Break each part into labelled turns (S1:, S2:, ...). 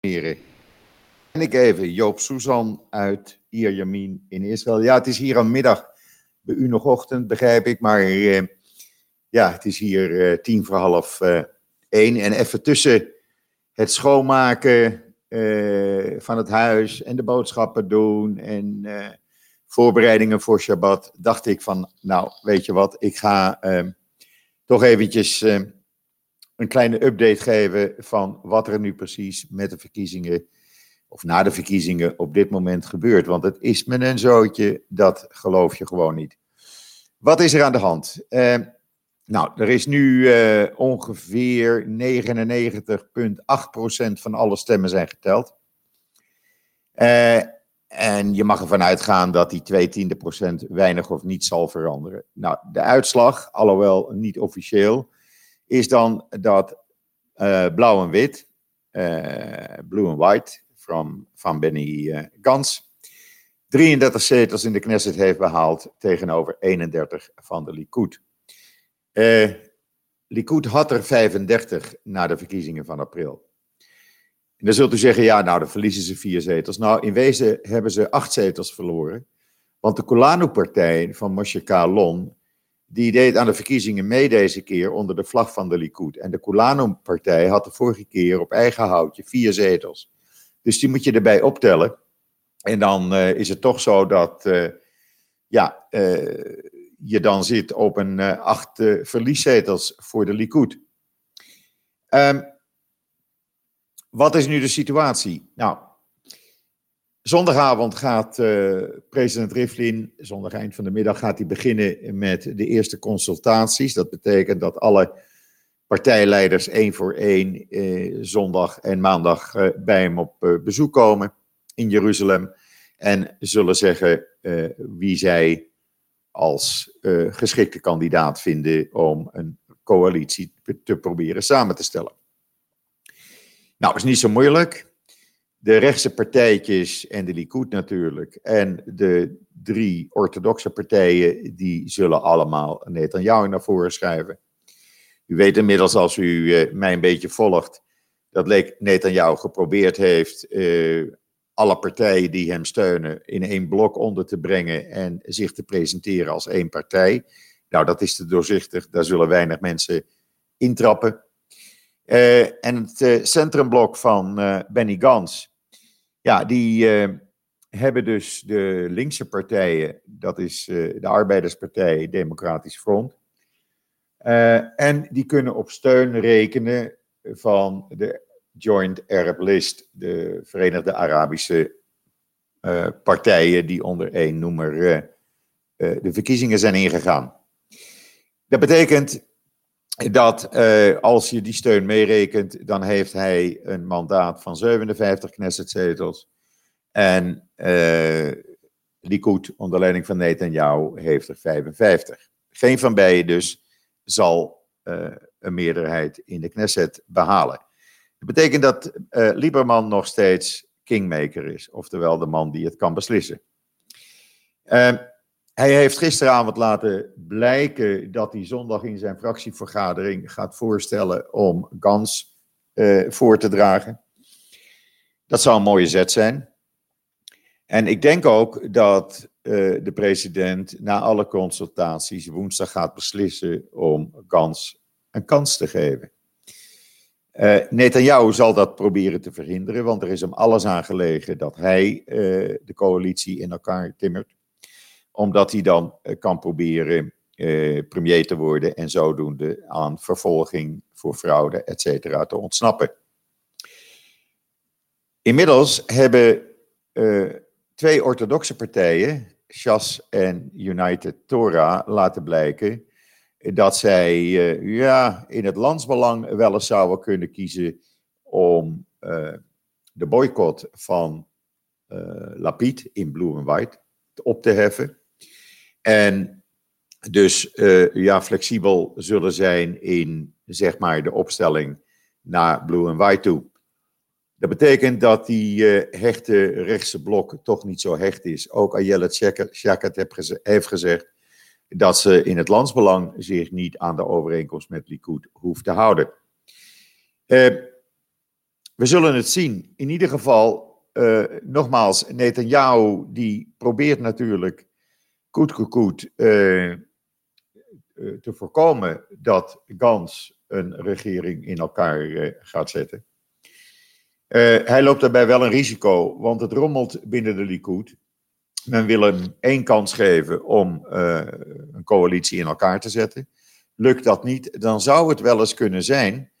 S1: En ik even Joop Suzan uit Ierjamin in Israël. Ja, het is hier aan middag, bij u nog ochtend, begrijp ik. Maar eh, ja, het is hier eh, tien voor half eh, één. En even tussen het schoonmaken eh, van het huis en de boodschappen doen en eh, voorbereidingen voor Shabbat, dacht ik van, nou, weet je wat, ik ga eh, toch eventjes een kleine update geven van wat er nu precies met de verkiezingen of na de verkiezingen op dit moment gebeurt. Want het is met een zootje, dat geloof je gewoon niet. Wat is er aan de hand? Eh, nou, er is nu eh, ongeveer 99,8% van alle stemmen zijn geteld. Eh, en je mag ervan uitgaan dat die 2 tiende procent weinig of niet zal veranderen. Nou, de uitslag, alhoewel niet officieel, is dan dat eh, blauw en wit, eh, blue and white, from, van Benny eh, Gans, 33 zetels in de Knesset heeft behaald tegenover 31 van de Likud. Eh Likud had er 35 na de verkiezingen van april. En dan zult u zeggen, ja, nou, dan verliezen ze vier zetels. Nou, in wezen hebben ze acht zetels verloren. Want de Kulanu-partij van Moshe Kalon, die deed aan de verkiezingen mee deze keer onder de vlag van de Likud. En de Kulanu-partij had de vorige keer op eigen houtje vier zetels. Dus die moet je erbij optellen. En dan eh, is het toch zo dat, eh, ja, eh, je dan zit op een acht verlieszetels voor de Likud. Ehm, wat is nu de situatie? Nou, zondagavond gaat eh, president Rivlin, zondag eind van de middag, gaat hij beginnen met de eerste consultaties. Dat betekent dat alle partijleiders één voor één eh, zondag en maandag eh, bij hem op bezoek komen in Jeruzalem. En zullen zeggen wie zij als geschikte kandidaat vinden om een coalitie te proberen samen te stellen. Nou, is niet zo moeilijk. De rechtse partijtjes en de Likud natuurlijk en de drie orthodoxe partijen, die zullen allemaal Netanyahu naar voren schuiven. U weet inmiddels, als u eh, mij een beetje volgt, dat Netanyahu geprobeerd heeft eh, alle partijen die hem steunen in één blok onder te brengen en zich te presenteren als één partij. Nou, dat is te doorzichtig, daar zullen weinig mensen intrappen. Eh, en het centrumblok van Benny Gans, ja, die eh, hebben dus de linkse partijen, dat is eh, de Arbeiderspartij, Democratisch Front. Eh, en die kunnen op steun rekenen van de Joint Arab List, de Verenigde Arabische partijen die onder één noemer de verkiezingen zijn ingegaan. Dat betekent dat eh, als je die steun meerekent, dan heeft hij een mandaat van 57 Knessetzetels. En eh Likud, onder leiding van Netanyahu, heeft er 55. Geen van beiden dus zal eh, een meerderheid in de Knesset behalen. Dat betekent dat eh Lieberman nog steeds kingmaker is, oftewel de man die het kan beslissen. Eh, hij heeft gisteravond laten blijken dat hij zondag in zijn fractievergadering gaat voorstellen om Gans eh, voor te dragen. Dat zou een mooie zet zijn. En ik denk ook dat eh, de president na alle consultaties woensdag gaat beslissen om Gans een kans te geven. Uh, Netanyahu zal dat proberen te verhinderen, want er is hem alles aan gelegen dat hij de coalitie in elkaar timmert. Omdat hij dan uh, kan proberen premier te worden en zodoende aan vervolging voor fraude, et cetera, te ontsnappen. Inmiddels hebben twee orthodoxe partijen, Shas en United Torah, laten blijken dat zij uh, ja, in het landsbelang wel eens zouden kunnen kiezen om uh, de boycott van uh, Lapid in Blue and White op te heffen. En dus ja, flexibel zullen zijn in zeg maar, de opstelling naar Blue and White toe. Dat betekent dat die hechte rechtse blok toch niet zo hecht is. Ook Ayelet Shakert heeft gezegd dat ze in het landsbelang zich niet aan de overeenkomst met Likud hoeft te houden. Uh, we zullen het zien. In ieder geval, uh, nogmaals, Netanyahu die probeert natuurlijk koet koet uh, te voorkomen dat Gans een regering in elkaar uh, gaat zetten. hij loopt daarbij wel een risico, want het rommelt binnen de Likud. Men wil hem één kans geven om een coalitie in elkaar te zetten. Lukt dat niet, dan zou het wel eens kunnen zijn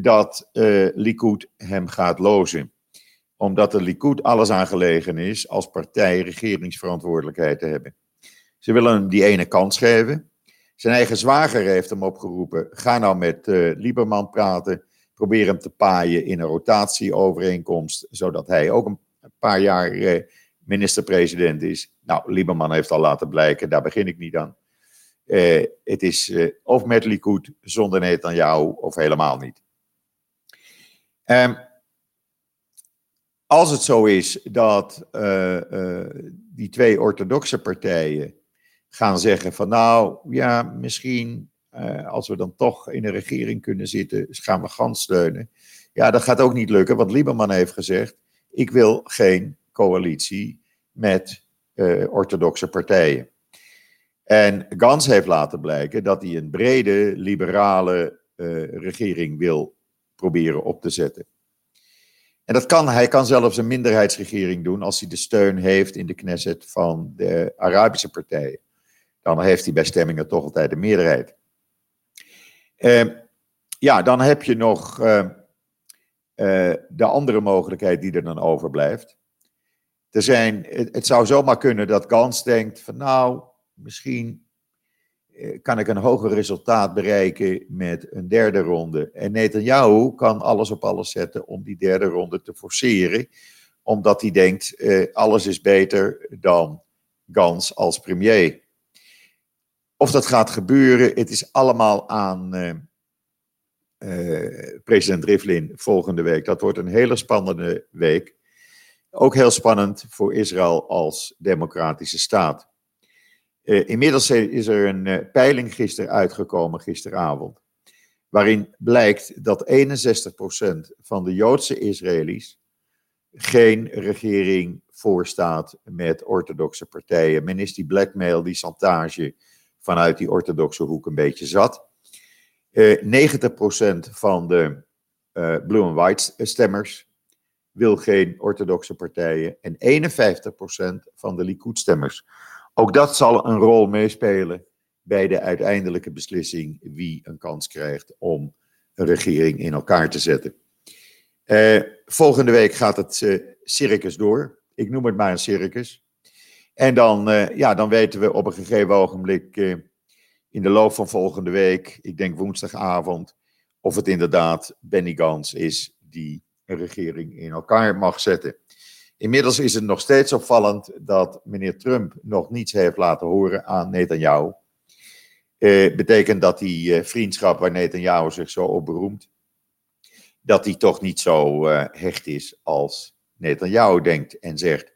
S1: dat uh, Likud hem gaat lozen. Omdat de Likud alles aangelegen is als partij regeringsverantwoordelijkheid te hebben. Ze willen hem die ene kans geven. Zijn eigen zwager heeft hem opgeroepen: ga nou met uh, Lieberman praten. Probeer hem te paaien in een rotatieovereenkomst, zodat hij ook een paar jaar uh, minister-president is. Nou, Lieberman heeft al laten blijken, daar begin ik niet aan. Uh, het is of met Likud zonder Netanyahu of helemaal niet. Um, als het zo is dat die twee orthodoxe partijen gaan zeggen van nou ja, misschien uh, als we dan toch in een regering kunnen zitten, gaan we Gans steunen. Ja, dat gaat ook niet lukken, want Lieberman heeft gezegd, ik wil geen coalitie met orthodoxe partijen. En Gans heeft laten blijken dat hij een brede liberale regering wil proberen op te zetten. En dat kan, hij kan zelfs een minderheidsregering doen als hij de steun heeft in de Knesset van de Arabische partijen. Dan heeft hij bij stemmingen toch altijd de meerderheid. Uh, ja, dan heb je nog uh, uh, de andere mogelijkheid die er dan overblijft. Er zijn, het, het zou zomaar kunnen dat Gans denkt van nou, misschien eh, kan ik een hoger resultaat bereiken met een derde ronde. En Netanyahu kan alles op alles zetten om die derde ronde te forceren, omdat hij denkt, eh, alles is beter dan Gans als premier. Of dat gaat gebeuren, het is allemaal aan uh, uh, president Rivlin volgende week. Dat wordt een hele spannende week. Ook heel spannend voor Israël als democratische staat. Uh, inmiddels is er een peiling gisteren uitgekomen, gisteravond, waarin blijkt dat 61% van de Joodse Israëli's geen regering voorstaat met orthodoxe partijen. Men is die blackmail, die chantage vanuit die orthodoxe hoek een beetje zat. Uh, 90% van de blue and white stemmers wil geen orthodoxe partijen en 51% van de Likud-stemmers ook dat zal een rol meespelen bij de uiteindelijke beslissing wie een kans krijgt om een regering in elkaar te zetten. Volgende week gaat het circus door. Ik noem het maar een circus. En dan, uh, ja, dan weten we op een gegeven ogenblik in de loop van volgende week, ik denk woensdagavond, of het inderdaad Benny Gans is die een regering in elkaar mag zetten. Inmiddels is het nog steeds opvallend dat meneer Trump nog niets heeft laten horen aan Netanyahu. Eh, betekent dat die uh, vriendschap waar Netanyahu zich zo op beroemt, dat die toch niet zo uh, hecht is als Netanyahu denkt en zegt.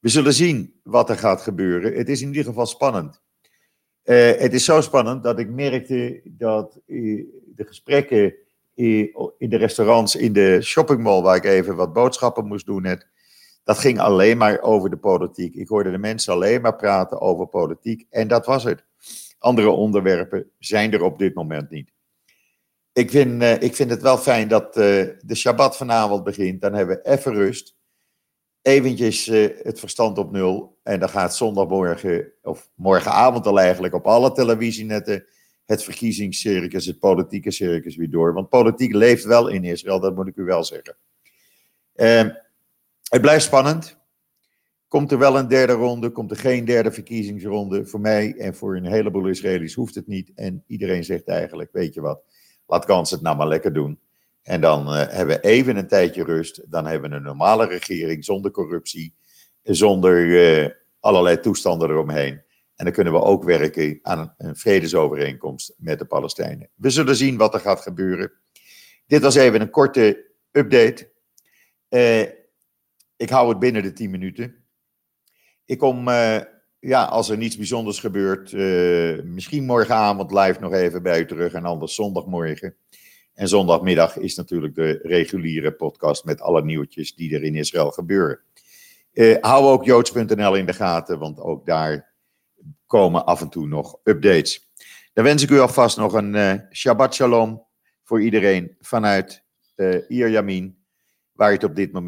S1: We zullen zien wat er gaat gebeuren. Het is in ieder geval spannend. Uh, het is zo spannend dat ik merkte dat de gesprekken in de restaurants in de shoppingmall, waar ik even wat boodschappen moest doen, net, dat ging alleen maar over de politiek. Ik hoorde de mensen alleen maar praten over politiek en dat was het. Andere onderwerpen zijn er op dit moment niet. Ik vind, ik vind het wel fijn dat de Shabbat vanavond begint. Dan hebben we even rust. Eventjes uh, het verstand op nul. En dan gaat zondagmorgen, of morgenavond al eigenlijk, op alle televisienetten het verkiezingscircus, het politieke circus weer door. Want politiek leeft wel in Israël, dat moet ik u wel zeggen. Uh, het blijft spannend. Komt er wel een derde ronde, komt er geen derde verkiezingsronde. Voor mij en voor een heleboel Israëli's hoeft het niet. En iedereen zegt eigenlijk, weet je wat, laat kans het nou maar lekker doen. En dan uh, hebben we even een tijdje rust. Dan hebben we een normale regering zonder corruptie, zonder uh, allerlei toestanden eromheen. En dan kunnen we ook werken aan een, een vredesovereenkomst met de Palestijnen. We zullen zien wat er gaat gebeuren. Dit was even een korte update. Uh, ik hou het binnen de 10 minuten. Ik kom, ja, als er niets bijzonders gebeurt, misschien morgenavond live nog even bij u terug en anders zondagmorgen. En zondagmiddag is natuurlijk de reguliere podcast met alle nieuwtjes die er in Israël gebeuren. Uh, hou ook joods.nl in de gaten, want ook daar komen af en toe nog updates. Dan wens ik u alvast nog een uh, Shabbat Shalom voor iedereen vanuit uh, Ierjamin, waar het op dit moment